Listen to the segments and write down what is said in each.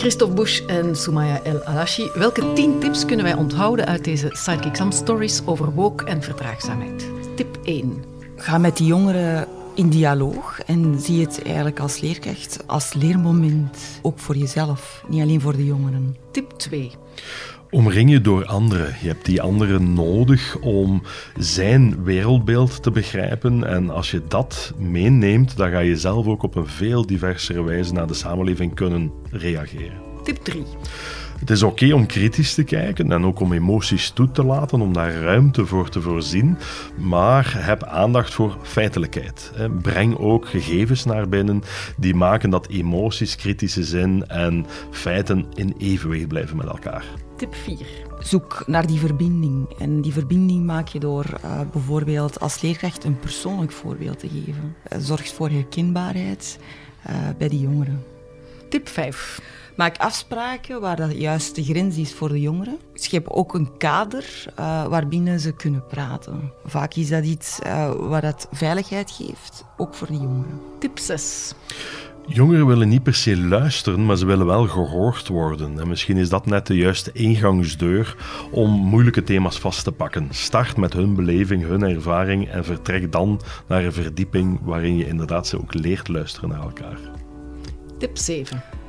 Christophe Bush en Soumaya El Alashi. Welke tien tips kunnen wij onthouden uit deze Sidekick Exam Stories over woke en verdraagzaamheid? Tip 1. Ga met die jongeren in dialoog en zie het eigenlijk als leerkracht, als leermoment, ook voor jezelf, niet alleen voor de jongeren. Tip 2. Omring je door anderen. Je hebt die anderen nodig om zijn wereldbeeld te begrijpen. En als je dat meeneemt, dan ga je zelf ook op een veel diversere wijze naar de samenleving kunnen reageren. Tip 3. Het is oké om kritisch te kijken en ook om emoties toe te laten, om daar ruimte voor te voorzien. Maar heb aandacht voor feitelijkheid. Breng ook gegevens naar binnen die maken dat emoties, kritische zin en feiten in evenwicht blijven met elkaar. Tip 4. Zoek naar die verbinding. En die verbinding maak je door uh, bijvoorbeeld als leerkracht een persoonlijk voorbeeld te geven. Uh, zorgt voor herkenbaarheid uh, bij die jongeren. Tip 5. Maak afspraken waar dat juist de grens is voor de jongeren. Schep ook een kader uh, waarbinnen ze kunnen praten. Vaak is dat iets uh, waar dat veiligheid geeft, ook voor de jongeren. Tip 6. Jongeren willen niet per se luisteren, maar ze willen wel gehoord worden. En misschien is dat net de juiste ingangsdeur om moeilijke thema's vast te pakken. Start met hun beleving, hun ervaring en vertrek dan naar een verdieping waarin je inderdaad ze ook leert luisteren naar elkaar. Tip 7.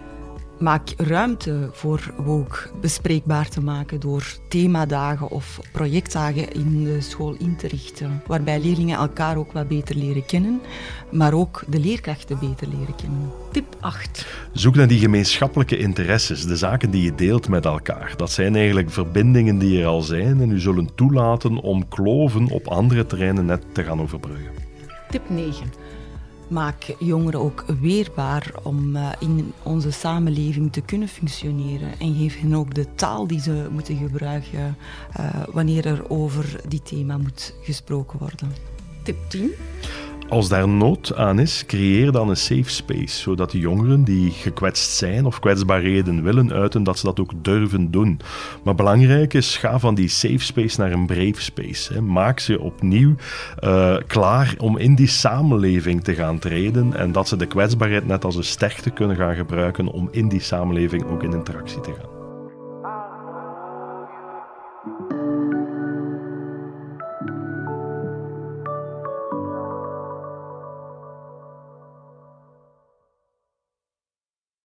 Maak ruimte voor woke bespreekbaar te maken door themadagen of projectdagen in de school in te richten, waarbij leerlingen elkaar ook wat beter leren kennen, maar ook de leerkrachten beter leren kennen. Tip 8. Zoek naar die gemeenschappelijke interesses, de zaken die je deelt met elkaar. Dat zijn eigenlijk verbindingen die er al zijn en u zullen toelaten om kloven op andere terreinen net te gaan overbruggen. Tip 9. Maak jongeren ook weerbaar om uh, in onze samenleving te kunnen functioneren. En geef hen ook de taal die ze moeten gebruiken uh, wanneer er over die thema moet gesproken worden. Tip 10. Als daar nood aan is, creëer dan een safe space, zodat de jongeren die gekwetst zijn of kwetsbaarheden willen uiten, dat ze dat ook durven doen. Maar belangrijk is, ga van die safe space naar een brave space. Maak ze opnieuw uh, klaar om in die samenleving te gaan treden en dat ze de kwetsbaarheid net als een sterkte kunnen gaan gebruiken om in die samenleving ook in interactie te gaan.